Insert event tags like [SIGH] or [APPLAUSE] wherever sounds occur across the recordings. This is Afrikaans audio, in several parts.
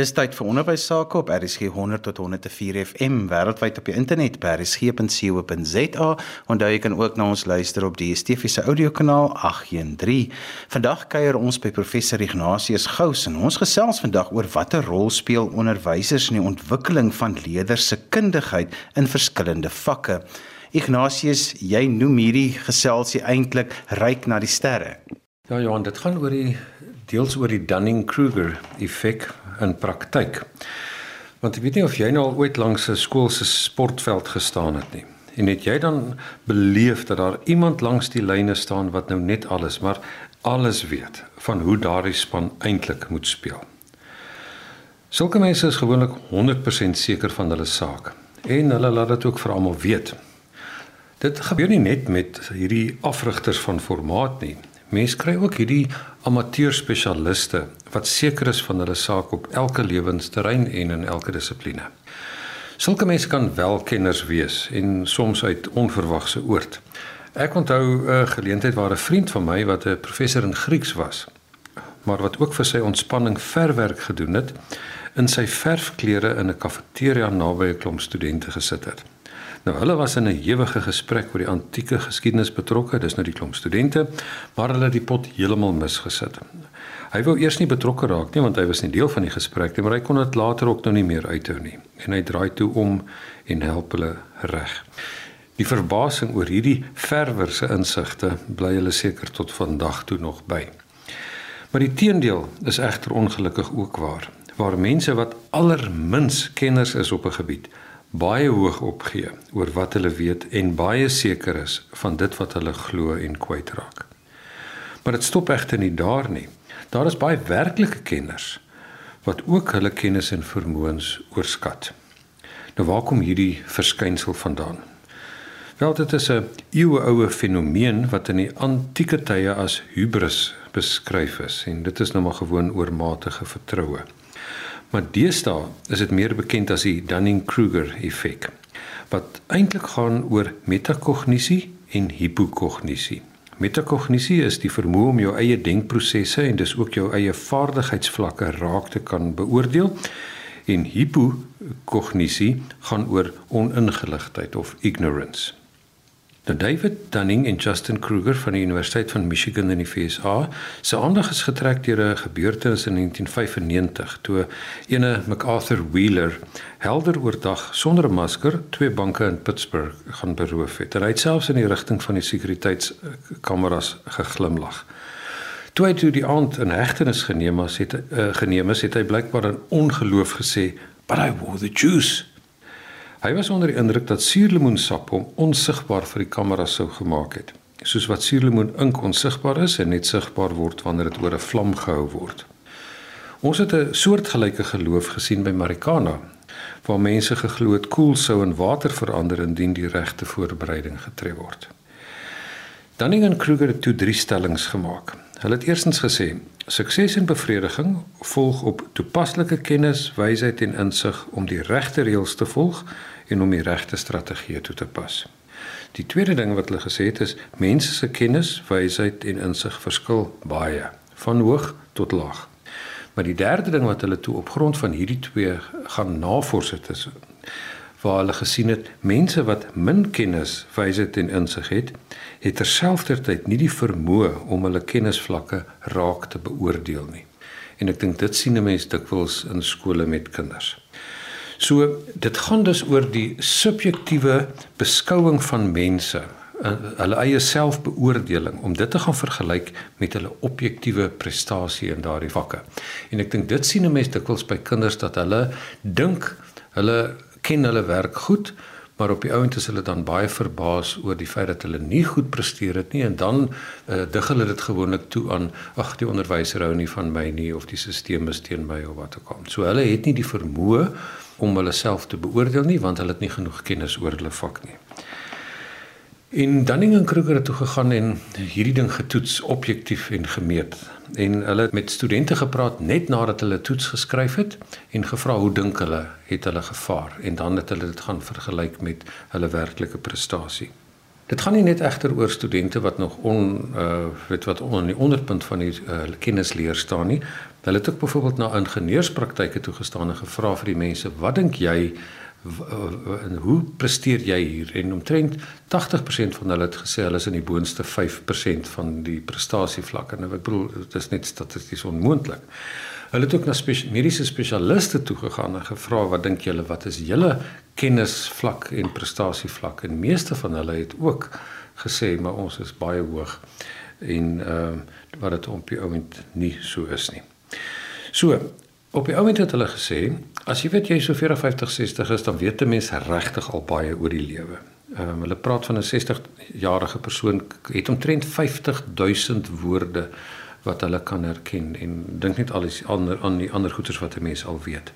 Dis tyd vir onderwys sake op RSG 100 tot 104 FM wêreldwyd op die internet by rsg.co.za. Onthou jy kan ook na ons luister op die DSTV se audiokanaal 813. Vandag kuier ons by professor Ignatius Gous en ons gesels vandag oor watter rol speel onderwysers in die ontwikkeling van leerders se kundigheid in verskillende vakke. Ignatius, jy noem hierdie geselsie eintlik ryk na die sterre. Ja Johan, dit gaan oor die deels oor die Dunning-Kruger effek in praktyk. Want ek weet nie of jy nou al ooit langs 'n skool se sportveld gestaan het nie. En het jy dan beleef dat daar iemand langs die lyne staan wat nou net alles, maar alles weet van hoe daardie span eintlik moet speel? Sulke mense is gewoonlik 100% seker van hulle saak en hulle laat dit ook vir almal weet. Dit gebeur nie net met hierdie afrigters van formaat nie. Mense kry ook hierdie amateur spesialiste wat seker is van hulle saak op elke lewensterrein en in elke dissipline. Sulke mense kan wel kenners wees en soms uit onverwagse oord. Ek onthou 'n geleentheid waar 'n vriend van my wat 'n professor in Grieks was, maar wat ook vir sy ontspanning verwerk gedoen het, in sy verfklere in 'n kafeteria naby 'n klomp studente gesit het. Nou hulle was in 'n ewige gesprek oor die antieke geskiedenis betrokke, dis nou die klomp studente, maar hulle het die pot heeltemal misgesit. Hy wou eers nie betrokke raak nie want hy was nie deel van die gesprek nie, maar hy kon dit later ook nou nie meer uithou nie. En hy draai toe om en help hulle reg. Die verbasing oor hierdie verwer se insigte bly hulle seker tot vandag toe nog by. Maar die teendeel is egter ongelukkig ook waar, waar mense wat allermins kenners is op 'n gebied, baie hoog opgee oor wat hulle weet en baie seker is van dit wat hulle glo en kwytraak. Maar dit stop egter nie daar nie. Daar is baie werklike kenners wat ook hulle kennis en vermoëns oorskat. Nou waar kom hierdie verskynsel vandaan? Wel dit is 'n eeueoue fenomeen wat in die antieke tye as hubris beskryf is en dit is nou maar gewoon oormatige vertroue. Maar deesdae is dit meer bekend as die Dunning-Kruger effek wat eintlik gaan oor metakognisie en hipokognisie. Metakognisie is die vermoë om jou eie denkprosesse en dis ook jou eie vaardigheidsvlakke raak te kan beoordeel. En hipokognisie gaan oor oningeligtheid of ignorance. Nou David Dunning en Justin Kruger van die Universiteit van Michigan in die VSA se aandag is getrek deur 'n gebeurtenis in 1995 toe ene MacArthur Wheeler helder oordag sonder 'n masker twee banke in Pittsburgh gaan beroof het. En hy het selfs in die rigting van die sekuriteitskameras geglimlag. Toe hy toe die aand in hegtenis geneem is, het uh, geneem is, het hy blykbaar in ongeloof gesê, "But I wore the juice." Hy was onder die indruk dat suurlemoensap hom onsigbaar vir die kamera sou gemaak het, soos wat suurlemoen ink onsigbaar is en net sigbaar word wanneer dit oor 'n vlam gehou word. Ons het 'n soortgelyke geloof gesien by Marikana, waar mense geglo het koel sou in water verander indien die regte voorbereiding getref word. Dunning en Kruger het toe drie stellings gemaak. Hulle het eerstens gesê: Sukses en bevrediging volg op toepaslike kennis, wysheid en insig om die regte reëls te volg en om die regte strategie toe te pas. Die tweede ding wat hulle gesê het is mense se kennis, wysheid en insig verskil baie van hoog tot laag. Maar die derde ding wat hulle toe op grond van hierdie twee gaan navors het is waar hulle gesien het mense wat min kennis, wysheid en insig het, het terselfdertyd nie die vermoë om hulle kennisvlakke raak te beoordeel nie. En ek dink dit sien 'n mens dikwels in skole met kinders. So dit gaan dus oor die subjektiewe beskouing van mense, eh, hulle eie selfbeoordeling om dit te gaan vergelyk met hulle objektiewe prestasie in daardie vakke. En ek dink dit sien 'n mens dikwels by kinders dat hulle dink hulle ken hulle werk goed, maar op die ount is hulle dan baie verbaas oor die feit dat hulle nie goed presteer het nie en dan uh, dig hulle dit gewoonlik toe aan ag die onderwyser hou nie van my nie of die stelsel is teen my of wat ook al. So hulle het nie die vermoë om hulle self te beoordeel nie want hulle het nie genoeg kennis oor hulle vak nie. In Dunning en Kruger het toe gegaan en hierdie ding getoets objektief en gemeet. En hulle het met studente gepraat net nadat hulle toets geskryf het en gevra hoe dink hulle het hulle gevaar en dan het hulle dit gaan vergelyk met hulle werklike prestasie. Dit gaan nie net egter oor studente wat nog on uh weet wat on, in die onderpunt van die uh, kennisleer staan nie. Hulle het ook byvoorbeeld na ingenieurspraktyke toe gestaan en gevra vir die mense, "Wat dink jy en hoe presteer jy hier?" En omtrent 80% van hulle het gesê hulle is in die boonste 5% van die prestasievlak. En ek bedoel, dit is net statisties onmoontlik. Hulle het ook na spes mediese spesialiste toe gegaan en gevra, "Wat dink julle, wat is julle kennisvlak en prestasievlak?" En meeste van hulle het ook gesê, "Maar ons is baie hoog." En ehm uh, wat dit op die oomblik nie so is nie. So, op die oomblik het hulle gesê, as jy weet jy so 54, 60 is, dan weet 'n mens regtig al baie oor die lewe. Ehm um, hulle praat van 'n 60-jarige persoon het omtrent 50000 woorde wat hulle kan herken en dink net al die ander aan die ander goeters wat 'n mens al weet.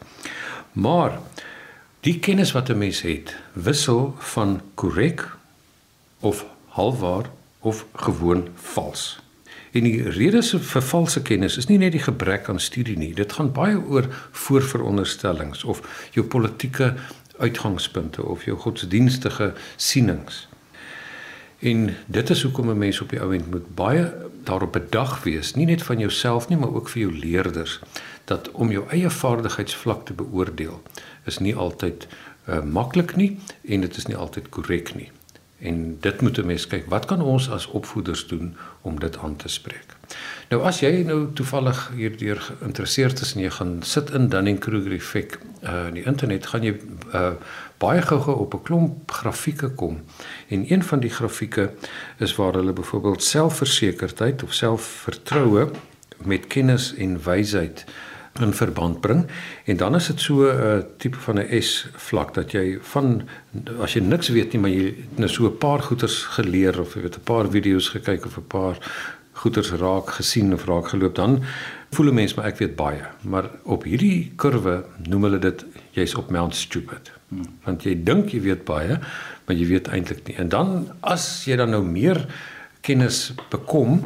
Maar die kennis wat 'n mens het, wissel van korrek of halfwaar of gewoon vals. En die rede vir valse kennis is nie net die gebrek aan studie nie. Dit gaan baie oor voorveronderstellings of jou politieke uitgangspunte of jou godsdienstige sienings. En dit is hoekom 'n mens op die ouend moet baie daarop bedag wees, nie net van jouself nie, maar ook vir jou leerders, dat om jou eie vaardigheidsvlak te beoordeel is nie altyd uh, maklik nie en dit is nie altyd korrek nie. En dit moet 'n mens kyk, wat kan ons as opvoeders doen om dit aan te spreek? Nou as jy nou toevallig hierdeur geïnteresseerd is en jy gaan sit in Dunning-Kruger effek uh in die internet, gaan jy uh baie gou-gou op 'n klomp grafieke kom. En een van die grafieke is waar hulle byvoorbeeld selfversekerdheid of selfvertroue met kennis en wysheid in verband bring. En dan is dit so 'n uh, tipe van 'n S vlak dat jy van as jy niks weet nie maar jy het nou so 'n paar goeters geleer of jy weet 'n paar video's gekyk of 'n paar goeters raak gesien of raak geloop dan voel 'n mens maar ek weet baie. Maar op hierdie kurwe noem hulle dit jy's op Mount Stupid. Hmm. want jy dink jy weet baie maar jy weet eintlik nie. En dan as jy dan nou meer kennis bekom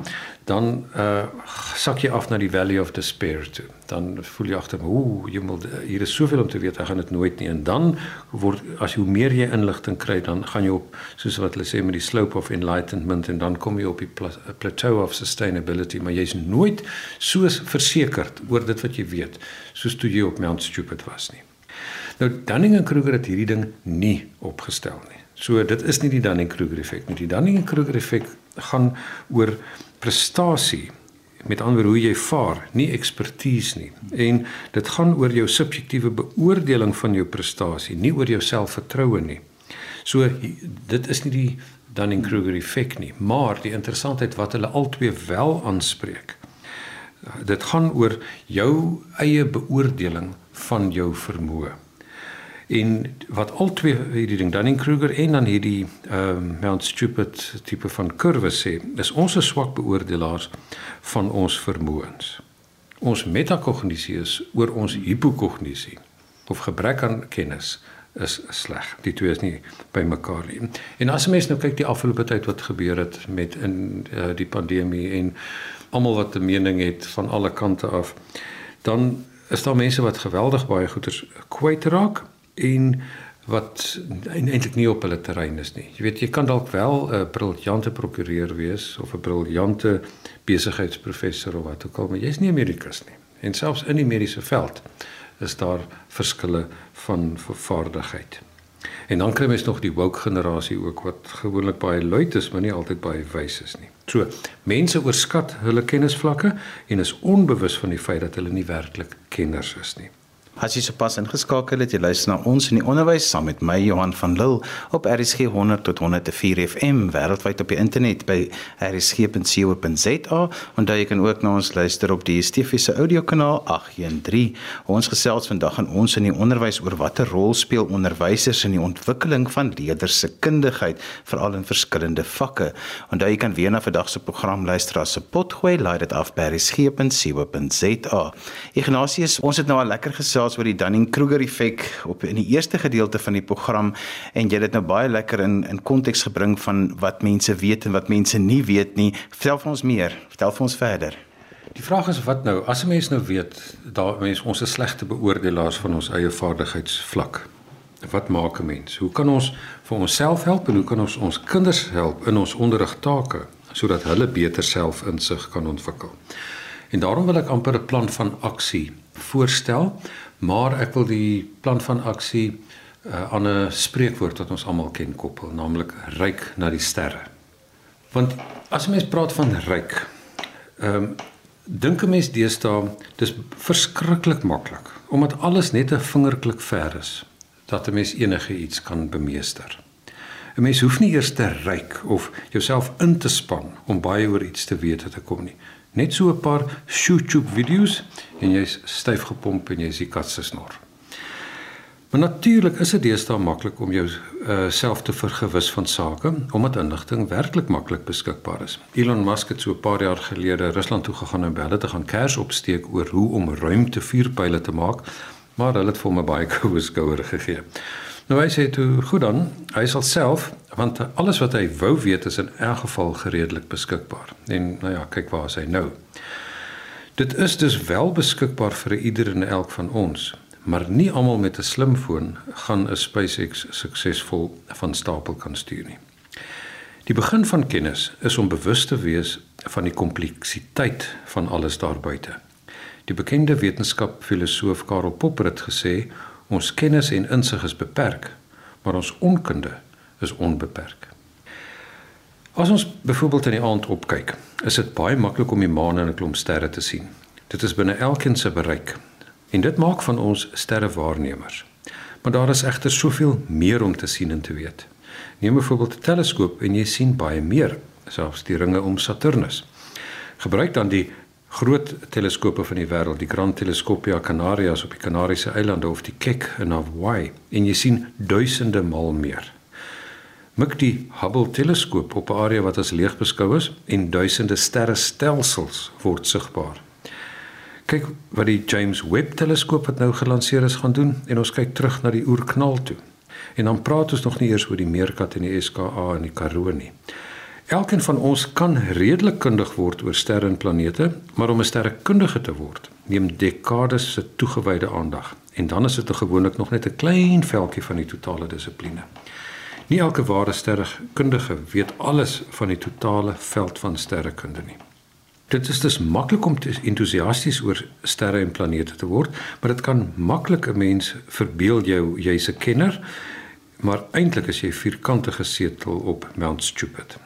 dan uh sak jy af na die valley of despair toe. Dan voel jy agter, ooh, jy moet hier is soveel om te weet, ek gaan dit nooit nie. En dan word as jy hoe meer jy inligting kry, dan gaan jy op soos wat hulle sê met die slope of enlightenment en dan kom jy op die plateau of sustainability, maar jy's nooit so versekerd oor dit wat jy weet soos toe jy op Mount Stupid was nie. Nou Dunning-Kruger het hierdie ding nie opgestel nie. So dit is nie die Dunning-Kruger effek nie. Die Dunning-Kruger effek gaan oor prestasie met ander hoe jy vaar, nie ekspertise nie. En dit gaan oor jou subjektiewe beoordeling van jou prestasie, nie oor jou selfvertroue nie. So dit is nie die Dunning-Kruger effek nie, maar die interessantheid wat hulle albei wel aanspreek. Dit gaan oor jou eie beoordeling van jou vermoë. En wat al twee hierdie ding Dunning-Kruger en dan hierdie ehm um, Mount Stupid tipe van kurwe sê, is ons se swak beoordelaars van ons vermoëns. Ons metakognisie is oor ons hipokognisie of gebrek aan kennis is sleg. Die twee is nie by mekaar nie. En as 'n mens nou kyk die afgelope tyd wat gebeur het met in uh, die pandemie en almal wat 'n mening het van alle kante af, dan is daar mense wat geweldig baie goeders kwyt raak en wat eintlik nie op hulle terrein is nie. Jy weet jy kan dalk wel 'n briljante prokureur wees of 'n briljante besigheidsprofessor of wat ook al, maar jy's nie 'n medikus nie. En selfs in die mediese veld is daar verskille van vaardigheid. En dan kry mens nog die woke generasie ook wat gewoonlik baie luid is, maar nie altyd baie wys is nie. So, mense oorskat hulle kennisvlakke en is onbewus van die feit dat hulle nie werklik kenners is nie. As jy sopas ingeskakel het, jy luister na ons in die onderwys saam met my Johan van Lille op RSG 100 tot 104 FM wêreldwyd op die internet by rsg.co.za en daar jy kan ook na ons luister op die Stefiese audiokanaal 813. Ons gesels vandag aan ons in die onderwys oor watter rol speel onderwysers in die ontwikkeling van leerders se kundigheid veral in verskillende vakke. En daar jy kan weer na vandag se program luister as 'n potgooi, laai dit af by rsg.co.za. Ignatius, ons het nou al lekker gesels gesels oor die Dunning-Kruger effek op in die eerste gedeelte van die program en jy het dit nou baie lekker in in konteks gebring van wat mense weet en wat mense nie weet nie. Vertel vir ons meer. Vertel vir ons verder. Die vraag is wat nou? As 'n mens nou weet daar mense ons is slegte beoordelaars van ons eie vaardigheidsvlak. wat maak 'n mens? Hoe kan ons vir onsself help en hoe kan ons ons kinders help in ons onderrigtake sodat hulle beter selfinsig kan ontwikkel? En daarom wil ek amper 'n plan van aksie voorstel, maar ek wil die plan van aksie uh, aan 'n spreekwoord wat ons almal ken koppel, naamlik ryk na die sterre. Want as mens praat van ryk, ehm um, dink 'n mens deesdae dis verskriklik maklik omdat alles net 'n vingerklik ver is dat 'n mens enige iets kan bemeester. 'n Mens hoef nie eers te ryk of jouself in te span om baie oor iets te weet te kom nie. Net so 'n paar YouTube video's en jy's styf gepomp en jy's die kat se snor. Maar natuurlik is dit deesdae maklik om jou uh, self te vergewis van sake omdat inligting werklik maklik beskikbaar is. Elon Musk het so 'n paar jaar gelede Rusland toe gegaan en belle te gaan kers opsteek oor hoe om ruimte vuurpyle te maak, maar hulle het vir hom 'n baie [LAUGHS] koue skouer gegee. Nou hy sê toe, goed dan, hy sal self want alles wat hy wou weet is in elk geval redelik beskikbaar. En nou ja, kyk waar is hy nou. Dit is dus wel beskikbaar vir ieder en elk van ons maar nie almal met 'n slimfoon gaan 'n SpaceX suksesvol van stapel kan stuur nie. Die begin van kennis is om bewus te wees van die kompleksiteit van alles daar buite. Die bekende wetenskapfilosoof Karl Popper het gesê ons kennis en insig is beperk, maar ons onkunde is onbeperk. As ons byvoorbeeld in die aand opkyk, is dit baie maklik om die maan en 'n klomp sterre te sien. Dit is binne elkeen se bereik En dit maak van ons sterrewaarnemers. Maar daar is egter soveel meer om te sien en te weet. Neem byvoorbeeld 'n teleskoop en jy sien baie meer, selfs die ringe om Saturnus. Gebruik dan die groot teleskope van die wêreld, die Gran Telescopia Canarias op die Kanariese eilande of die Keck in Hawaii en jy sien duisende maal meer. Mik die Hubble teleskoop op 'n area wat as leeg beskou is en duisende sterrestelsels word sigbaar kyk wat die James Webb teleskoop wat nou gelanseer is gaan doen en ons kyk terug na die oerknal toe. En dan praat ons nog nie eers oor die meerkat en die SKA en die Karoo nie. Elkeen van ons kan redelik kundig word oor sterre en planete, maar om 'n sterrekundige te word, neem dekades se toegewyde aandag. En dan is dit gewoonlik nog net 'n klein veltjie van die totale dissipline. Nie elke ware sterrekundige weet alles van die totale veld van sterrekunde nie. Dit is dus maklik om entoesiasties oor sterre en planete te word, maar dit kan maklik 'n mens verbeel jou jy's 'n kenner, maar eintlik is jy vierkante gesetel op Mount Stupid.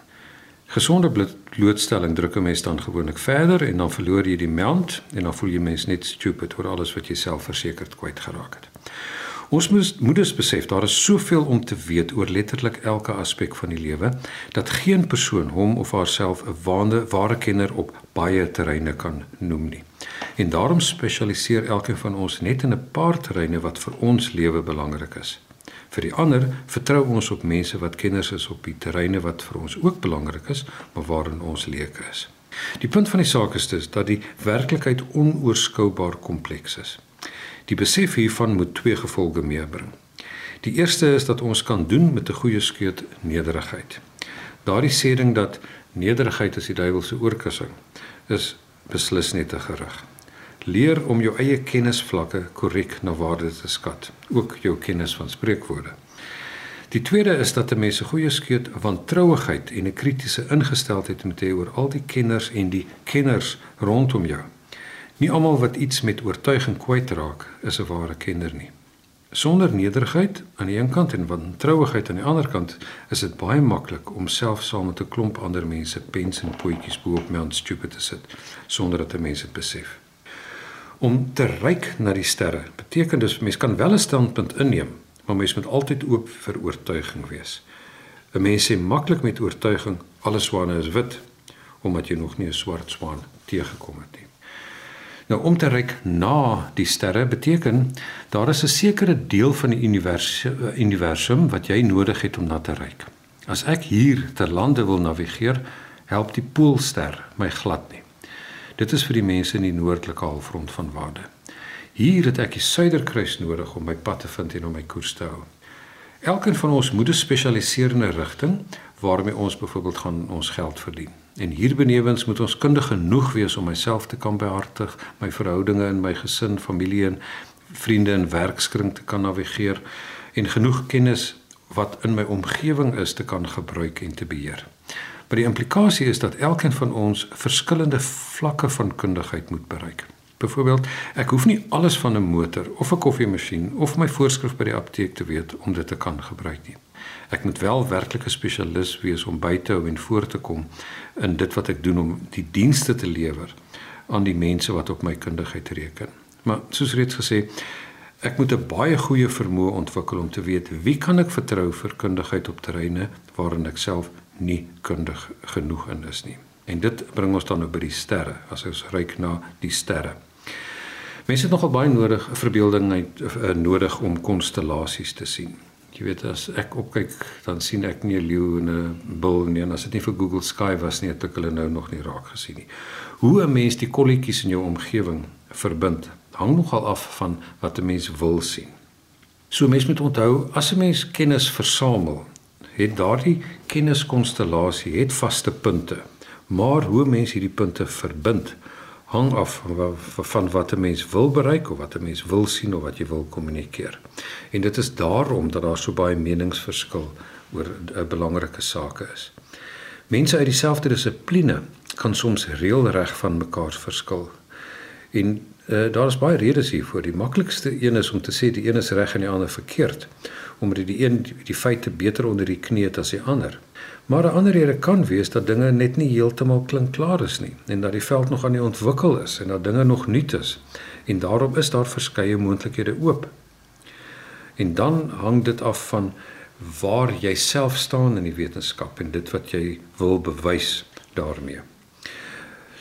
Gesonde blootstelling druk 'n mens dan gewoonlik verder en dan verloor jy die mount en dan voel jy mens net stupid oor alles wat jy self versekerd kwyt geraak het. Ons moet moeders besef daar is soveel om te weet oor letterlik elke aspek van die lewe dat geen persoon hom of haarself 'n ware ware kenner op baie terreine kan noem nie. En daarom spesialiseer elkeen van ons net in 'n paar terreine wat vir ons lewe belangrik is. Vir die ander vertrou ons op mense wat kenners is op die terreine wat vir ons ook belangrik is, maar waarin ons leuke is. Die punt van die saak is dus dat die werklikheid onoorskoubaar kompleks is. Die besef hiervan moet twee gevolge meebring. Die eerste is dat ons kan doen met 'n goeie skeut nederigheid. Daardie sêding dat nederigheid is die duiwel se oorkussing is beslis net 'n gerug. Leer om jou eie kennisvlakke korrek na waarde te skat, ook jou kennis van spreekwoorde. Die tweede is dat 'n mens 'n goeie skeut van trouigheid en 'n kritiese ingesteldheid moet hê oor al die kenners en die kenners rondom jou. Nie almal wat iets met oortuiging kwytraak is 'n ware kenner nie. Sonder nederigheid aan die een kant en wantrouigheid aan die ander kant is dit baie maklik om self saam met 'n klomp ander mense pens en potjies bo op Mount Stupid te sit sonder dat 'n mens dit besef. Om te reik na die sterre beteken dus mens kan wel 'n standpunt inneem, maar mens moet altyd oop vir oortuiging wees. 'n Mens sê maklik met oortuiging alle swane is wit omdat jy nog nie 'n swart swaan teëgekom het nie. Nou om te reik na die sterre beteken daar is 'n sekere deel van die universum, universum wat jy nodig het om na te reik. As ek hier ter lande wil navigeer, help die poolster my glad nie. Dit is vir die mense in die noordelike halfrond van waarde. Hier het ek die suiderkruis nodig om my pad te vind en om my koers te hou. Elkeen van ons moet 'n spesialiserende rigting waarmee ons byvoorbeeld gaan ons geld verdien. En hierbenewens moet ons kundig genoeg wees om myself te kan behartig, my verhoudinge in my gesin, familie en vriende en werkskring te kan navigeer en genoeg kennis wat in my omgewing is te kan gebruik en te beheer. Maar die implikasie is dat elkeen van ons verskillende vlakke van kundigheid moet bereik. Byvoorbeeld, ek hoef nie alles van 'n motor of 'n koffiemasjien of my voorskrif by die apteek te weet om dit te kan gebruik nie. Ek moet wel werklik 'n spesialis wees om by te hou en voor te kom in dit wat ek doen om die dienste te lewer aan die mense wat op my kundigheid reken. Maar soos reeds gesê, ek moet 'n baie goeie vermoë ontwikkel om te weet wie kan ek vertrou vir kundigheid op terreine waarin ek self nie kundig genoeg in is nie. En dit bring ons dan nou by die sterre, as ons ryk na die sterre. Mense het nogal baie nodig verbeelding uh, nodig om konstellasies te sien. Jy weet as ek opkyk, dan sien ek nie 'n leeu en 'n bul nie en as dit nie vir Google Sky was nie, het ek hulle nou nog nie raak gesien nie. Hoe 'n mens die kolletjies in jou omgewing verbind, hang nogal af van wat 'n mens wil sien. So mens moet onthou, as 'n mens kennis versamel, het daardie kenniskonstellasie het vaste punte. Maar hoe mense hierdie punte verbind, hang af van wat 'n mens wil bereik of wat 'n mens wil sien of wat jy wil kommunikeer. En dit is daarom dat daar so baie meningsverskil oor 'n belangrike sake is. Mense uit dieselfde dissipline kan soms reëlreg van mekaar verskil. En uh, daar is baie redes hiervoor. Die maklikste een is om te sê die een is reg en die ander verkeerd, omdat die een die, feite beter onder die knie het as die ander. Maar 'n ander rede kan wees dat dinge net nie heeltemal klink klaar is nie en dat die veld nog aan die ontwikkel is en dat dinge nog nuut is. En daarom is daar verskeie moontlikhede oop. En dan hang dit af van waar jy self staan in die wetenskap en dit wat jy wil bewys daarmee.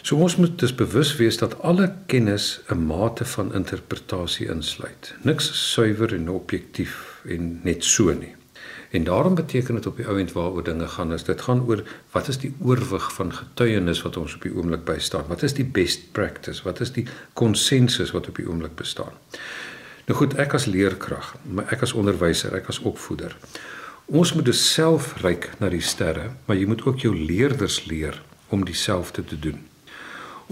So ons moet dus bewus wees dat alle kennis 'n mate van interpretasie insluit. Niks suiwer en objektief en net so nie. En daarom beteken dit op die ouend waaroor dinge gaan is dit gaan oor wat is die oorwig van getuienis wat ons op die oomblik by staan? Wat is die best practice? Wat is die konsensus wat op die oomblik bestaan? Nou goed, ek as leerkrag, maar ek as onderwyser, ek as opvoeder. Ons moet dus self reik na die sterre, maar jy moet ook jou leerders leer om dieselfde te doen.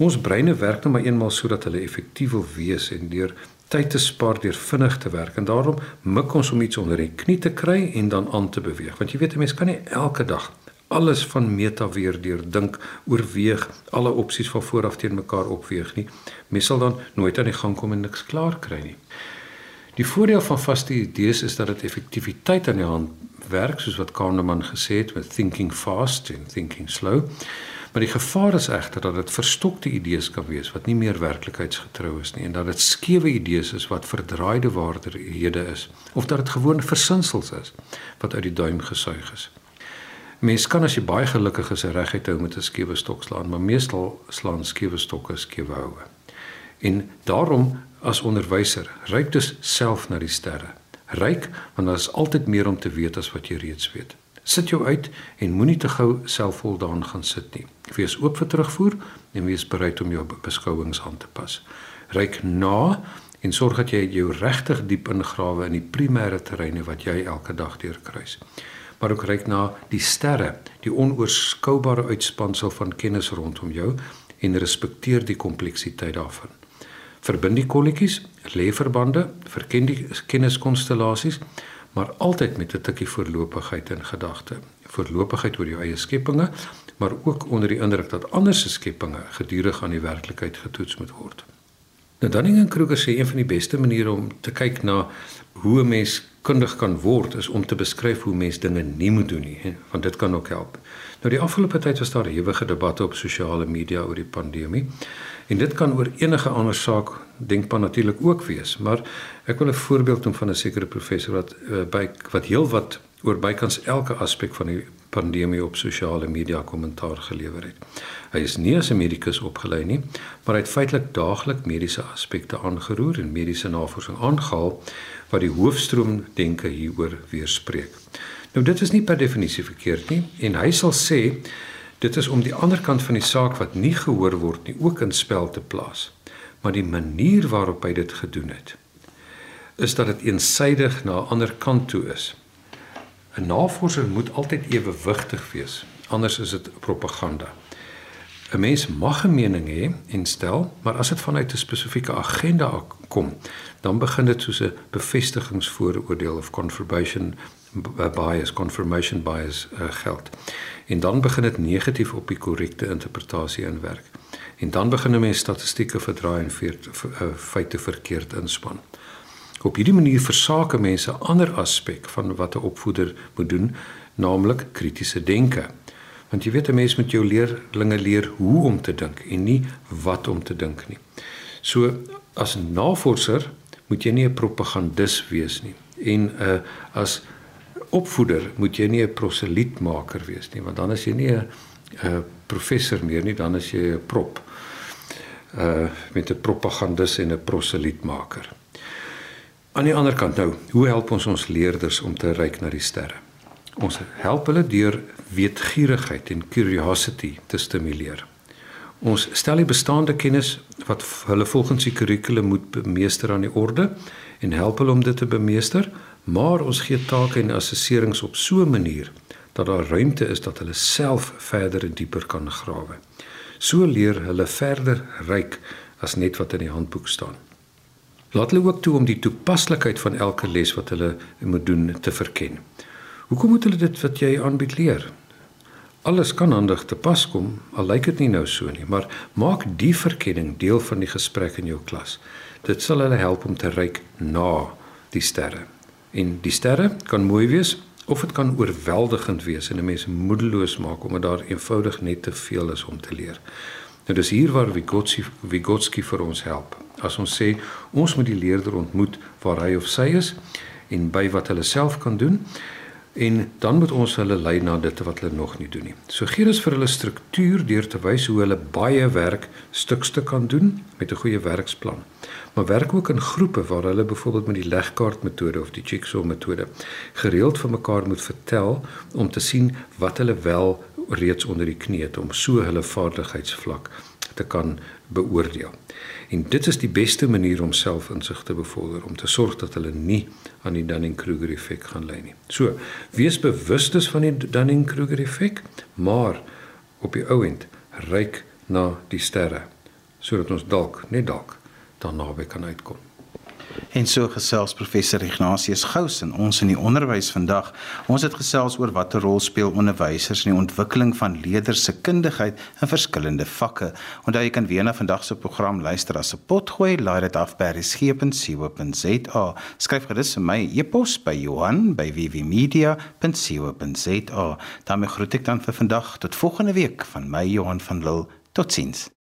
Ons breine werk nou maar eenmal sodat hulle effektief wil wees en deur tyd te spaar deur vinnig te werk. En daarom mik ons om iets onder die knie te kry en dan aan te beweeg. Want jy weet 'n mens kan nie elke dag alles van meta weer deur dink oorweeg alle opsies van vooraf teen mekaar opweeg nie. Mens sal dan nooit aan die gang kom en niks klaar kry nie. Die voordeel van vaste idees is dat dit effektiwiteit aan die hand werk soos wat Kahneman gesê het met thinking fast and thinking slow Maar die gevaar is egter dat dit verstokte idees kan wees wat nie meer werklikheidsgetrou is nie en dat dit skewe idees is wat verdraaide waarhede is of dat dit gewoon versinsels is wat uit die duim gesuig is. Mens kan as jy baie gelukkig is reguit hou met 'n skewe stok slaan, maar meestal slaan skewe stokke skewe houe. En daarom as onderwyser, ryk dus self na die sterre. Ryk want daar is altyd meer om te weet as wat jy reeds weet. Sit jou uit en moenie te gou selfvoldaan gaan sit nie. Wees oop vir terugvoer en wees bereid om jou beskouings aan te pas. Ryk na en sorg dat jy jou regtig diep ingrawe in die primêre terreine wat jy elke dag deurkruis. Maar ook ryk na die sterre, die onoorskoubare uitspansel van kennis rondom jou en respekteer die kompleksiteit daarvan. Verbind die kolletjies, lê verbande, verken die kenniskonstellasies maar altyd met 'n tikkie voorlopigheid in gedagte. Voorlopigheid oor jou eie skepinge, maar ook onder die indruk dat ander se skepinge gedurig aan die werklikheid getoets moet word. Nou Dunning-Kruger sê een van die beste maniere om te kyk na hoe 'n mens kundig kan word is om te beskryf hoe mens dinge nie moet doen nie, want dit kan ook help. Nou die afgelope tyd was daar ewige debatte op sosiale media oor die pandemie. En dit kan oor enige ander saak denkbaar natuurlik ook wees, maar ek wil 'n voorbeeld noem van 'n sekere professor wat uh, by wat heelwat oor bykans elke aspek van die pandemie op sosiale media kommentaar gelewer het. Hy is nie as 'n medikus opgelei nie, maar hy het feitelik daagliks mediese aspekte aangeroer en mediese navorsing aangehaal wat die hoofstroom denke hieroor weerspreek. Nou dit is nie per definisie verkeerd nie en hy sal sê Dit is om die ander kant van die saak wat nie gehoor word nie ook in spel te plaas. Maar die manier waarop hy dit gedoen het is dat dit eensaidig na 'n ander kant toe is. 'n Navorser moet altyd ewewigtig wees, anders is dit propaganda. 'n Mens mag 'n mening hê en stel, maar as dit vanuit 'n spesifieke agenda kom, dan begin dit soos 'n bevestigingsvooroordeel of confirmation bias, confirmation bias uh, geld. En dan begin dit negatief op die korrekte interpretasie inwerk. En dan begin 'n mens statistieke verdraai en veert, uh, feite verkeerd inspan. Op hierdie manier versake mense 'n ander aspek van wat 'n opvoeder moet doen, naamlik kritiese denke. Want jy weet 'n mens moet jou leerlinge leer hoe om te dink en nie wat om te dink nie. So as navorser moet jy nie 'n propagandis wees nie en uh, as opvoeder moet jy nie 'n proselietmaker wees nie want dan is jy nie 'n 'n professor meer nie dan is jy 'n prop uh met 'n propagandis en 'n proselietmaker. Aan die ander kant nou, hoe help ons ons leerders om te reik na die sterre? Ons help hulle deur weetgierigheid en curiosity te stimuleer. Ons stel die bestaande kennis wat hulle volgens die kurrikulum moet bemeester aan die orde en help hulle om dit te bemeester maar ons gee take en assesserings op so 'n manier dat daar ruimte is dat hulle self verder en dieper kan grawe. So leer hulle verder ryk as net wat in die handboek staan. Laat hulle ook toe om die toepaslikheid van elke les wat hulle moet doen te verken. Hoekom moet hulle dit wat jy aanbied leer? Alles kan handig te pas kom, al lyk dit nie nou so nie, maar maak die verkenning deel van die gesprek in jou klas. Dit sal hulle help om te ryk na die sterre. En die sterre kan mooi wees of dit kan oorweldigend wees en 'n mens moedeloos maak omdat daar eenvoudig net te veel is om te leer. Nou dis hier waar Vygotsky Vygotsky vir ons help. As ons sê ons moet die leerder ontmoet waar hy of sy is en by wat hulle self kan doen en dan moet ons hulle lei na dit wat hulle nog nie doen nie. So gee ons vir hulle struktuur deur te wys hoe hulle baie werk stukstuk kan doen met 'n goeie werksplan maar werk ook in groepe waar hulle byvoorbeeld met die legkaart metode of die jigsaw metode gereeld vir mekaar moet vertel om te sien wat hulle wel reeds onder die knie het om so hulle vaardigheidsvlak te kan beoordeel. En dit is die beste manier om selfinsig te bevorder om te sorg dat hulle nie aan die Dunning-Kruger effek gaan ly nie. So, wees bewus van die Dunning-Kruger effek, maar op die ou end ryk na die sterre sodat ons dalk net dalk dan naby kan uitkom. En so gesels professor Ignatius Gous en ons in die onderwys vandag. Ons het gesels oor watter rol speel onderwysers in die ontwikkeling van leerders se kundigheid in verskillende vakke. Onthou jy kan weer na vandag se program luister as 'n potgooi, laai dit af by resgep.co.za. Skryf gerus vir my e-pos by Johan by vvmedia.co.za. daarmee groet ek dan vir vandag tot volgende week van my Johan van Lille. Totsiens.